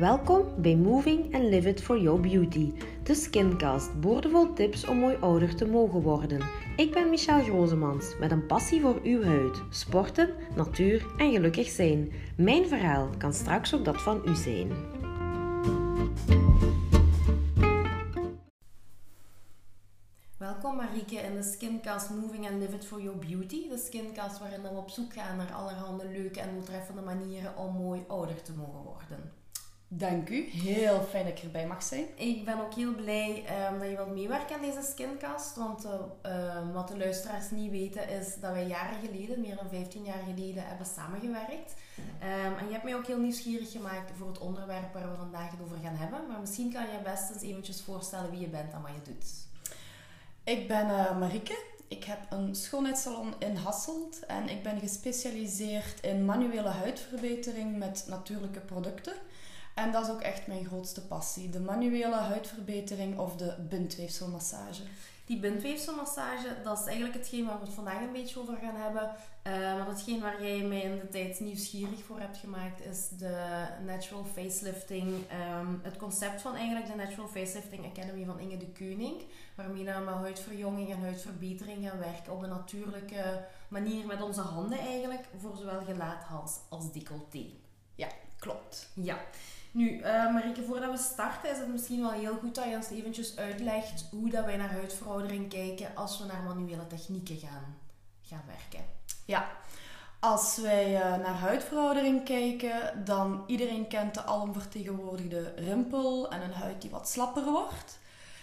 Welkom bij Moving and Live It for Your Beauty, de Skincast, boordevol tips om mooi ouder te mogen worden. Ik ben Michelle Grozemans met een passie voor uw huid, sporten, natuur en gelukkig zijn. Mijn verhaal kan straks ook dat van u zijn. Welkom Marieke in de Skincast Moving and Live It for Your Beauty. De skincast waarin we op zoek gaan naar allerhande leuke en doeltreffende manieren om mooi ouder te mogen worden. Dank u. Heel fijn dat ik erbij mag zijn. Ik ben ook heel blij um, dat je wilt meewerken aan deze skincast. Want uh, wat de luisteraars niet weten is dat wij jaren geleden, meer dan 15 jaar geleden, hebben samengewerkt. Um, en je hebt mij ook heel nieuwsgierig gemaakt voor het onderwerp waar we vandaag het over gaan hebben. Maar misschien kan je best eens eventjes voorstellen wie je bent en wat je doet. Ik ben uh, Marieke. Ik heb een schoonheidssalon in Hasselt en ik ben gespecialiseerd in manuele huidverbetering met natuurlijke producten. En dat is ook echt mijn grootste passie. De manuele huidverbetering of de bindweefselmassage. Die bindweefselmassage, dat is eigenlijk hetgeen waar we het vandaag een beetje over gaan hebben. Uh, want hetgeen waar jij mij in de tijd nieuwsgierig voor hebt gemaakt, is de Natural Facelifting. Um, het concept van eigenlijk de Natural Facelifting Academy van Inge de Keuning. Waarmee we met huidverjonging en huidverbetering gaan werken op een natuurlijke manier met onze handen eigenlijk. Voor zowel gelaat, hals als decolleté. Ja, klopt. Ja. Nu, uh, voordat we starten is het misschien wel heel goed dat je ons eventjes uitlegt hoe dat wij naar huidveroudering kijken als we naar manuele technieken gaan, gaan werken. Ja, als wij uh, naar huidveroudering kijken, dan iedereen kent de alomvertegenwoordigde rimpel en een huid die wat slapper wordt.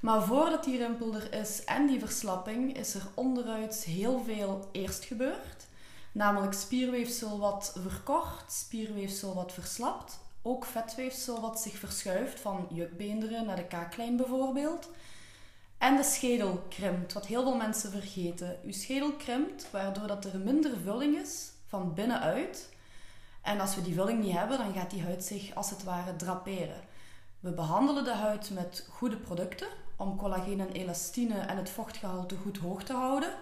Maar voordat die rimpel er is en die verslapping, is er onderuit heel veel eerst gebeurd. Namelijk spierweefsel wat verkort, spierweefsel wat verslapt ook vetweefsel wat zich verschuift van jukbeenderen naar de kaaklijn bijvoorbeeld. En de schedel krimpt, wat heel veel mensen vergeten. Uw schedel krimpt, waardoor dat er minder vulling is van binnenuit. En als we die vulling niet hebben, dan gaat die huid zich als het ware draperen. We behandelen de huid met goede producten om collageen en elastine en het vochtgehalte goed hoog te houden.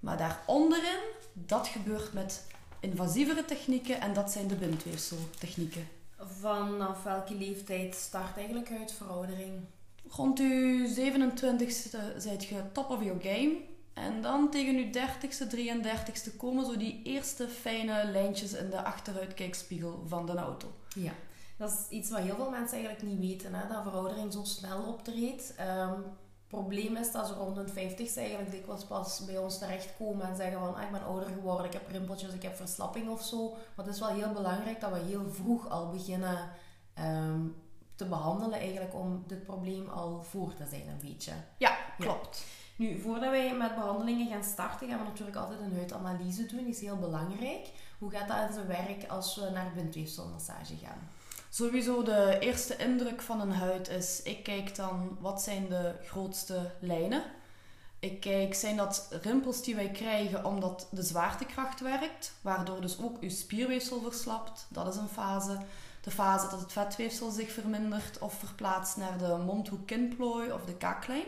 Maar daaronderin, dat gebeurt met invasievere technieken en dat zijn de bindweefseltechnieken. Vanaf welke leeftijd start eigenlijk huidveroudering? Rond uw 27ste zijt je top of your game. En dan tegen uw 30ste, 33ste komen zo die eerste fijne lijntjes in de achteruitkijkspiegel van de auto. Ja, dat is iets wat heel veel mensen eigenlijk niet weten, hè? dat veroudering zo snel optreedt. Um, probleem is dat ze rond hun 50 eigenlijk dikwijls pas bij ons terechtkomen en zeggen van ah, ik ben ouder geworden, ik heb rimpeltjes, ik heb verslapping of zo. Maar het is wel heel belangrijk dat we heel vroeg al beginnen ehm, te behandelen eigenlijk om dit probleem al voor te zijn een beetje. Ja, klopt. Nu, voordat wij met behandelingen gaan starten, gaan we natuurlijk altijd een huidanalyse doen. Die is heel belangrijk. Hoe gaat dat in zijn werk als we naar bindweefselmassage gaan? Sowieso de eerste indruk van een huid is, ik kijk dan wat zijn de grootste lijnen. Ik kijk, zijn dat rimpels die wij krijgen omdat de zwaartekracht werkt, waardoor dus ook uw spierweefsel verslapt. Dat is een fase. De fase dat het vetweefsel zich vermindert of verplaatst naar de mondhoek-kinplooi of de kaaklijn.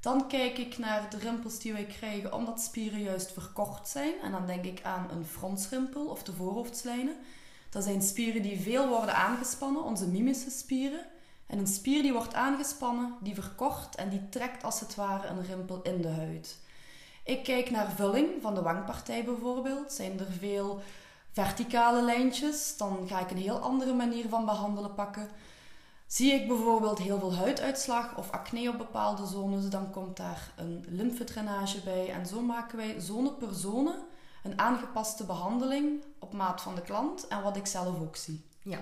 Dan kijk ik naar de rimpels die wij krijgen omdat spieren juist verkort zijn. En dan denk ik aan een fronsrimpel of de voorhoofdslijnen. Dat zijn spieren die veel worden aangespannen, onze mimische spieren. En een spier die wordt aangespannen, die verkort en die trekt als het ware een rimpel in de huid. Ik kijk naar vulling van de wangpartij bijvoorbeeld. Zijn er veel verticale lijntjes, dan ga ik een heel andere manier van behandelen pakken. Zie ik bijvoorbeeld heel veel huiduitslag of acne op bepaalde zones, dan komt daar een lymfedrainage bij. En zo maken wij zone per zone een aangepaste behandeling op maat van de klant en wat ik zelf ook zie. Ja,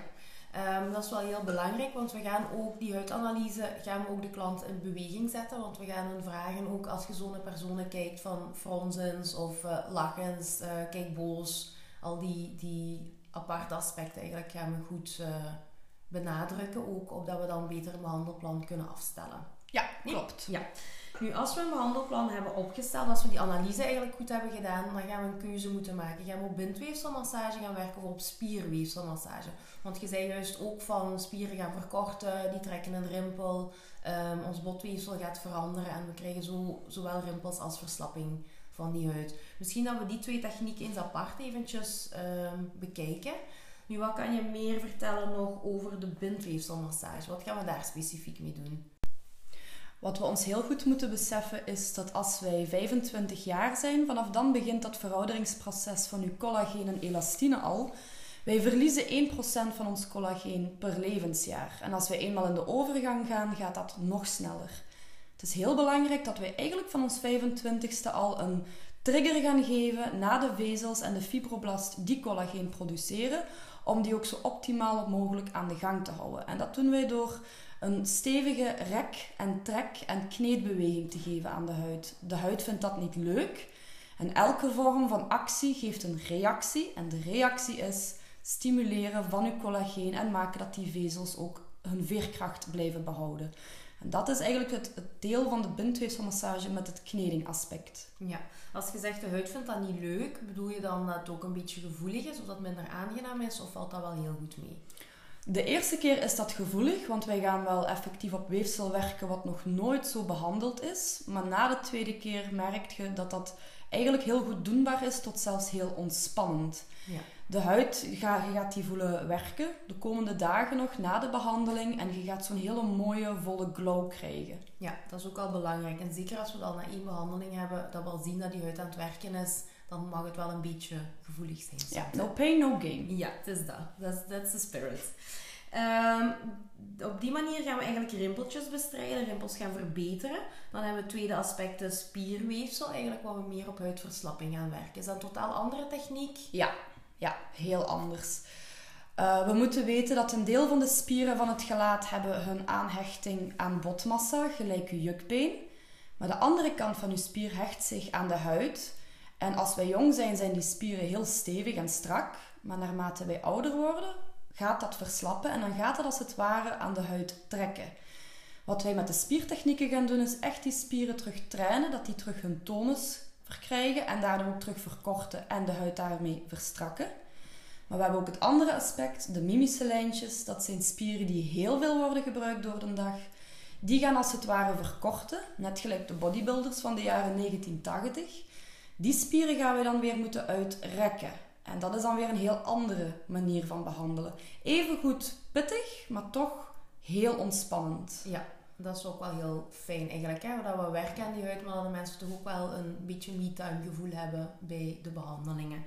um, dat is wel heel belangrijk, want we gaan ook die huidanalyse, gaan we ook de klant in beweging zetten. Want we gaan hen vragen, ook als je zo'n persoon kijkt van fronsens of uh, lachens, uh, kijk boos, al die, die aparte aspecten eigenlijk gaan we goed uh, benadrukken. Ook opdat we dan beter een behandelplan kunnen afstellen. Ja, klopt. Ja. Nu, als we een behandelplan hebben opgesteld, als we die analyse eigenlijk goed hebben gedaan, dan gaan we een keuze moeten maken. Gaan we op bindweefselmassage gaan werken of op spierweefselmassage? Want je zei juist ook van spieren gaan verkorten, die trekken een rimpel, um, ons botweefsel gaat veranderen en we krijgen zo, zowel rimpels als verslapping van die huid. Misschien dat we die twee technieken eens apart eventjes um, bekijken. Nu, wat kan je meer vertellen nog over de bindweefselmassage? Wat gaan we daar specifiek mee doen? Wat we ons heel goed moeten beseffen is dat als wij 25 jaar zijn, vanaf dan begint dat verouderingsproces van uw collageen en elastine al. Wij verliezen 1% van ons collageen per levensjaar. En als wij eenmaal in de overgang gaan, gaat dat nog sneller. Het is heel belangrijk dat wij eigenlijk van ons 25ste al een trigger gaan geven na de vezels en de fibroblast die collageen produceren, om die ook zo optimaal mogelijk aan de gang te houden. En dat doen wij door een stevige rek- en trek- en kneedbeweging te geven aan de huid. De huid vindt dat niet leuk. En elke vorm van actie geeft een reactie. En de reactie is stimuleren van uw collageen en maken dat die vezels ook hun veerkracht blijven behouden. En dat is eigenlijk het, deel van de bindweefselmassage met het knedingaspect. Ja, als je zegt de huid vindt dat niet leuk, bedoel je dan dat het ook een beetje gevoelig is of dat minder aangenaam is of valt dat wel heel goed mee? De eerste keer is dat gevoelig, want wij gaan wel effectief op weefsel werken wat nog nooit zo behandeld is. Maar na de tweede keer merk je dat dat eigenlijk heel goed doenbaar is, tot zelfs heel ontspannend. Ja. De huid, je gaat, je gaat die voelen werken de komende dagen nog na de behandeling en je gaat zo'n hele mooie, volle glow krijgen. Ja, dat is ook al belangrijk. En zeker als we dan na één behandeling hebben, dat we al zien dat die huid aan het werken is, dan mag het wel een beetje gevoelig zijn. soms, Ja, no pain, no gain. Ja, het is dat. That's, that's the spirit. Ehm, op die manier gaan we eigenlijk rimpeltjes bestrijden, rimpels gaan verbeteren. Dan hebben we het tweede aspect, de spierweefsel, eigenlijk waar we meer op huidverslapping gaan werken. Is dat een totaal andere techniek? Ja, ja, heel anders. Eh, we moeten weten dat een deel van de spieren van het gelaat hebben hun aanhechting aan botmassa, gelijk uw jukbeen. Maar de andere kant van uw spier hecht zich aan de huid. En als wij jong zijn, zijn die spieren heel stevig en strak. Maar naarmate wij ouder worden, gaat dat verslappen en dan gaat het als het ware aan de huid trekken. Wat wij met de spiertechnieken gaan doen, is echt die spieren terug trainen, dat die terug hun tonus verkrijgen en daardoor ook terug verkorten en de huid daarmee verstrakken. Maar we hebben ook het andere aspect, de mimische lijntjes. Dat zijn spieren die heel veel worden gebruikt door de dag. Die gaan als het ware verkorten, net gelijk de bodybuilders van de jaren 1980. Die spieren gaan we dan weer moeten uitrekken. En dat is dan weer een heel andere manier van behandelen. Even goed pittig, maar toch heel ontspannend. Ja, dat is ook wel heel fijn eigenlijk. Hè? Dat we werken aan die huid, maar dat de mensen toch ook wel een beetje me-time gevoel hebben bij de behandelingen.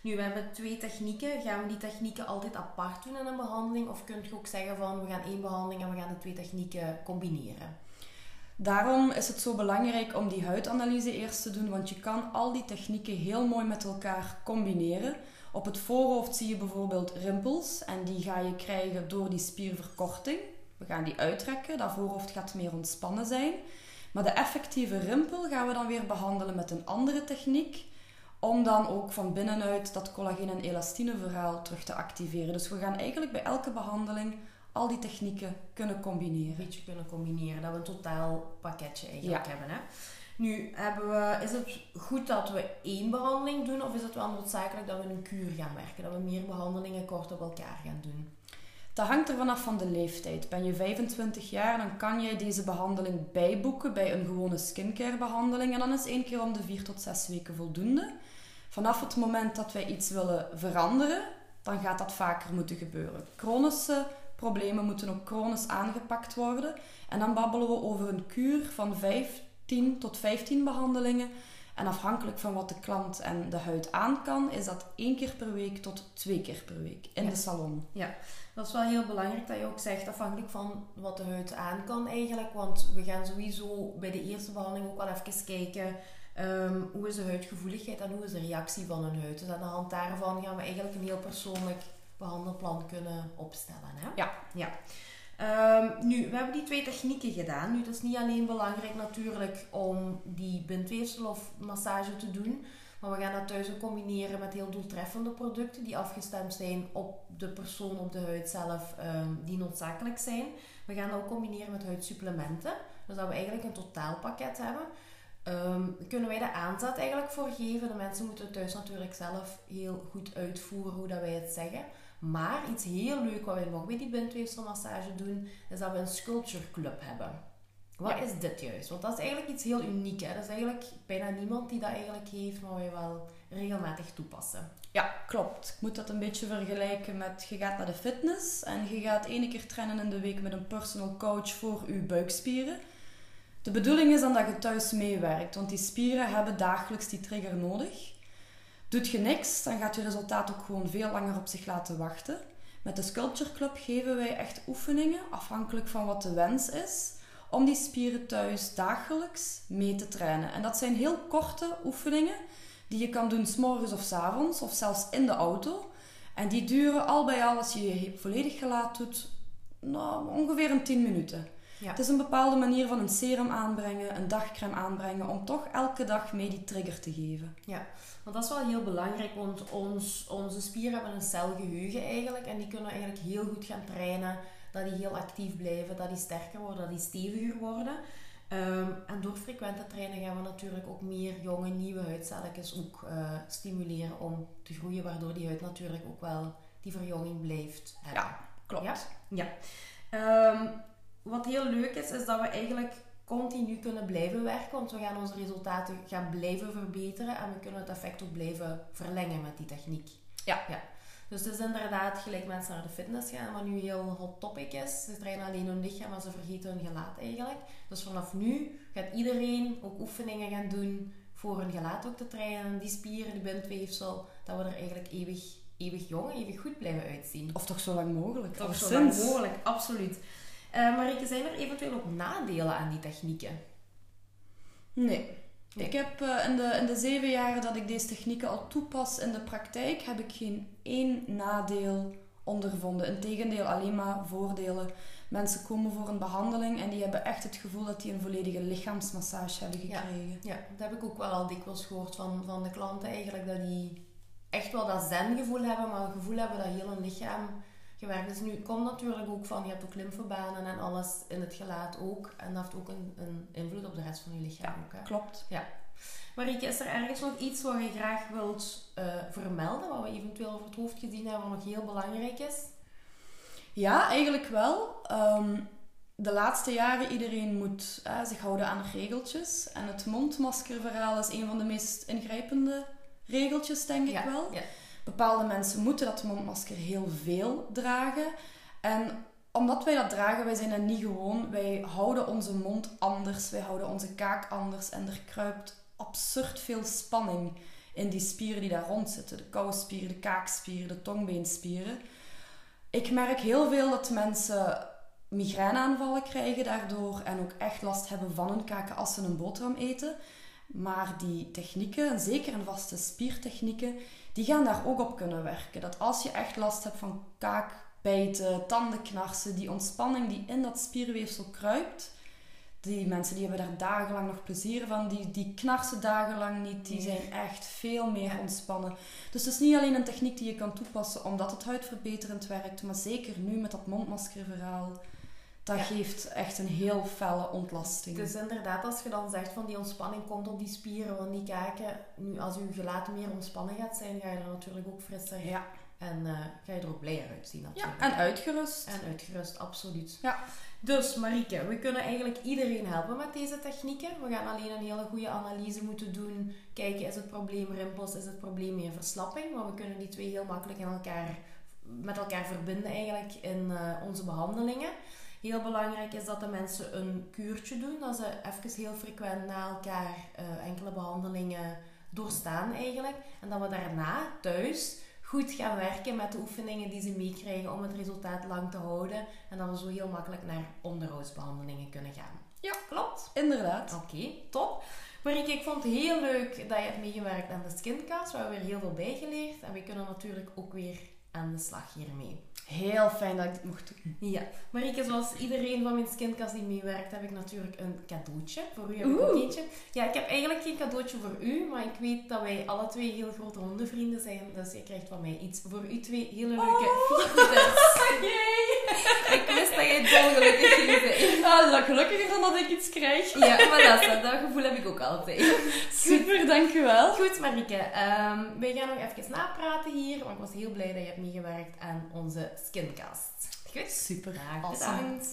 Nu, we hebben twee technieken. Gaan we die technieken altijd apart doen in een behandeling? Of kun je ook zeggen van, we gaan één behandeling en we gaan de twee technieken combineren? Daarom is het zo belangrijk om die huidanalyse eerst te doen, want je kan al die technieken heel mooi met elkaar combineren. Op het voorhoofd zie je bijvoorbeeld rimpels en die ga je krijgen door die spierverkorting. We gaan die uitrekken, dat voorhoofd gaat meer ontspannen zijn. Maar de effectieve rimpel gaan we dan weer behandelen met een andere techniek, om dan ook van binnenuit dat collageen- en elastine verhaal terug te activeren. Dus we gaan eigenlijk bij elke behandeling al die technieken kunnen combineren. Een beetje kunnen combineren, dat we een totaal pakketje eigenlijk Ja. hebben. Hè? Nu, hebben we, is het goed dat we één behandeling doen of is het wel noodzakelijk dat we een kuur gaan werken? Dat we meer behandelingen kort op elkaar gaan doen? Dat hangt er vanaf van de leeftijd. Ben je 25 jaar, dan kan jij deze behandeling bijboeken bij een gewone skincare behandeling. En dan is één keer om de 4 tot 6 weken voldoende. Vanaf het moment dat wij iets willen veranderen, dan gaat dat vaker moeten gebeuren. Chronische problemen moeten ook chronisch aangepakt worden. En dan babbelen we over een kuur van 15 tot 15 behandelingen. En afhankelijk van wat de klant en de huid aan kan, is dat één keer per week tot twee keer per week in Ja. de salon. Dat is wel heel belangrijk dat je ook zegt, afhankelijk van wat de huid aan kan eigenlijk. Want we gaan sowieso bij de eerste behandeling ook wel even kijken ehm, hoe is de huidgevoeligheid en hoe is de reactie van een huid. Dus aan de hand daarvan gaan we eigenlijk een heel persoonlijk behandelplan kunnen opstellen. Hè? Ja. ja. Ehm, nu, we hebben die twee technieken gedaan. Nu, het is niet alleen belangrijk natuurlijk om die bindweefsel of massage te doen. Maar we gaan dat thuis ook combineren met heel doeltreffende producten die afgestemd zijn op de persoon, op de huid zelf, ehm, die noodzakelijk zijn. We gaan dat ook combineren met huidsupplementen. Dus dat we eigenlijk een totaalpakket hebben. Ehm, kunnen wij de aanzet eigenlijk voor geven. De mensen moeten het thuis natuurlijk zelf heel goed uitvoeren hoe dat wij het zeggen. Maar iets heel leuk wat wij nog bij die bindweefselmassage doen, is dat we een sculpture club hebben. Wat Ja. is dit juist? Want dat is eigenlijk iets heel uniek. Hè? Dat is eigenlijk bijna niemand die dat eigenlijk heeft, maar wij wel regelmatig toepassen. Ja, klopt. Ik moet dat een beetje vergelijken met je gaat naar de fitness en je gaat één keer trainen in de week met een personal coach voor je buikspieren. De bedoeling is dan dat je thuis meewerkt, want die spieren hebben dagelijks die trigger nodig. Doet je niks, dan gaat je resultaat ook gewoon veel langer op zich laten wachten. Met de Sculpture Club geven wij echt oefeningen, afhankelijk van wat de wens is, om die spieren thuis dagelijks mee te trainen. En dat zijn heel korte oefeningen die je kan doen s'morgens of s avonds, of zelfs in de auto. En die duren al bij al, als je je volledig gelaat doet, nou, ongeveer een 10 minuten. Ja. Het is een bepaalde manier van een serum aanbrengen, een dagcreme aanbrengen, om toch elke dag mee die trigger te geven. Want dat is wel heel belangrijk, want ons, onze spieren hebben een celgeheugen eigenlijk. En die kunnen eigenlijk heel goed gaan trainen. Dat die heel actief blijven, dat die sterker worden, dat die steviger worden. Ehm, en door frequente trainen gaan we natuurlijk ook meer jonge, nieuwe huidcelletjes ook eh, stimuleren om te groeien. Waardoor die huid natuurlijk ook wel die verjonging blijft hebben. Ja, klopt. Ja? Ja. Ehm, wat heel leuk is, is dat we eigenlijk continu kunnen blijven werken. Want we gaan onze resultaten gaan blijven verbeteren. En we kunnen het effect ook blijven verlengen met die techniek. Ja. ja. Dus het is inderdaad gelijk mensen naar de fitness gaan, wat nu heel hot topic is. Ze trainen alleen hun lichaam, maar ze vergeten hun gelaat eigenlijk. Dus vanaf nu gaat iedereen ook oefeningen gaan doen voor hun gelaat ook te trainen. Die spieren, die bindweefsel, dat we er eigenlijk eeuwig, eeuwig jong, eeuwig goed blijven uitzien. Of toch zo lang mogelijk. Toch zo lang mogelijk, absoluut. Eh Marieke, zijn er eventueel ook nadelen aan die technieken? Nee. Nee. Ik heb eh, in, de, in de zeven jaren dat ik deze technieken al toepas in de praktijk, heb ik geen één nadeel ondervonden. Integendeel, alleen maar voordelen. Mensen komen voor een behandeling en die hebben echt het gevoel dat die een volledige lichaamsmassage hebben Ja. gekregen. Ja, dat heb ik ook wel al dikwijls gehoord van, van de klanten eigenlijk, dat die echt wel dat zen-gevoel hebben, maar een gevoel hebben dat heel hun lichaam gewerkt is. Nu, komt natuurlijk ook van, je hebt ook lymfebanen en alles in het gelaat ook. En dat heeft ook een, een invloed op de rest van je lichaam ook. Hè? Klopt. Marieke, is er ergens nog iets wat je graag wilt eh, vermelden, wat we eventueel over het hoofd gezien hebben, wat nog heel belangrijk is? Ja, eigenlijk wel. Ehm, de laatste jaren iedereen moet eh, zich houden aan regeltjes. En het mondmaskerverhaal is een van de meest ingrijpende regeltjes, denk ik wel. Ja. Bepaalde mensen moeten dat mondmasker heel veel dragen. En omdat wij dat dragen, wij zijn dat niet gewoon. Wij houden onze mond anders, wij houden onze kaak anders. En er kruipt absurd veel spanning in die spieren die daar rond zitten. De kouspieren, de kaakspieren, de tongbeenspieren. Ik merk heel veel dat mensen migraineaanvallen krijgen daardoor en ook echt last hebben van hun kaken als ze een boterham eten. Maar die technieken, en zeker in vaste spiertechnieken, die gaan daar ook op kunnen werken. Dat als je echt last hebt van kaakbijten, tandenknarsen, die ontspanning die in dat spierweefsel kruipt, die mensen die hebben daar dagenlang nog plezier van, die, die knarsen dagenlang niet, die zijn echt veel meer ontspannen. Dus het is niet alleen een techniek die je kan toepassen omdat het huidverbeterend werkt, maar zeker nu met dat mondmaskerverhaal, dat Ja. geeft echt een heel felle ontlasting. Dus inderdaad, als je dan zegt van die ontspanning komt op die spieren van die kaken, nu als je gelaat meer ontspannen gaat zijn, ga je er natuurlijk ook frisser ja. en eh, ga je er ook blijer uitzien ja, natuurlijk. en uitgerust. En uitgerust, absoluut. Ja. Dus Marieke, we kunnen eigenlijk iedereen helpen met deze technieken. We gaan alleen een hele goede analyse moeten doen. Kijken, is het probleem rimpels, is het probleem meer verslapping? Maar we kunnen die twee heel makkelijk in elkaar, met elkaar verbinden eigenlijk in eh, onze behandelingen. Heel belangrijk is dat de mensen een kuurtje doen. Dat ze even heel frequent na elkaar eh, enkele behandelingen doorstaan eigenlijk. En dat we daarna thuis goed gaan werken met de oefeningen die ze meekrijgen om het resultaat lang te houden. En dat we zo heel makkelijk naar onderhoudsbehandelingen kunnen gaan. Ja. klopt. Inderdaad. Oké, top. Marieke, ik vond het heel leuk dat je hebt meegewerkt aan de Skincast. We hebben weer heel veel bijgeleerd. En we kunnen natuurlijk ook weer aan de slag hiermee. Heel fijn dat ik dit mocht doen. Ja, Marieke, zoals iedereen van mijn skincast die meewerkt, heb ik natuurlijk een cadeautje. Voor u heb ik Oeh. ook eentje. Ja, ik heb eigenlijk geen cadeautje voor u, maar ik weet dat wij alle twee heel grote hondenvrienden zijn. Dus je krijgt van mij iets voor u twee hele leuke figurines. Ik wist dat jij dolgelukkig ging zijn. Ah, dat gelukkiger dan dat ik iets krijg. Ja, maar dat, dat. gevoel heb ik ook altijd. Super, dankjewel. Goed, Marieke. ehm wij gaan nog even napraten hier, want ik was heel blij dat je hebt meegewerkt aan onze skincast. Goed? Super. Graag Awesome. bedankt.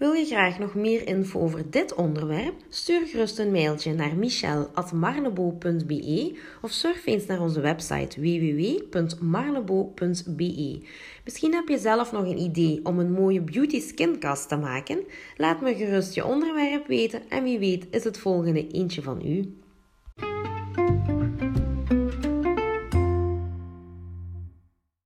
Wil je graag nog meer info over dit onderwerp? Stuur gerust een mailtje naar michel.marlebo.be of surf eens naar onze website www.marlebo.be. Misschien heb je zelf nog een idee om een mooie beauty skincast te maken? Laat me gerust je onderwerp weten en wie weet is het volgende eentje van u.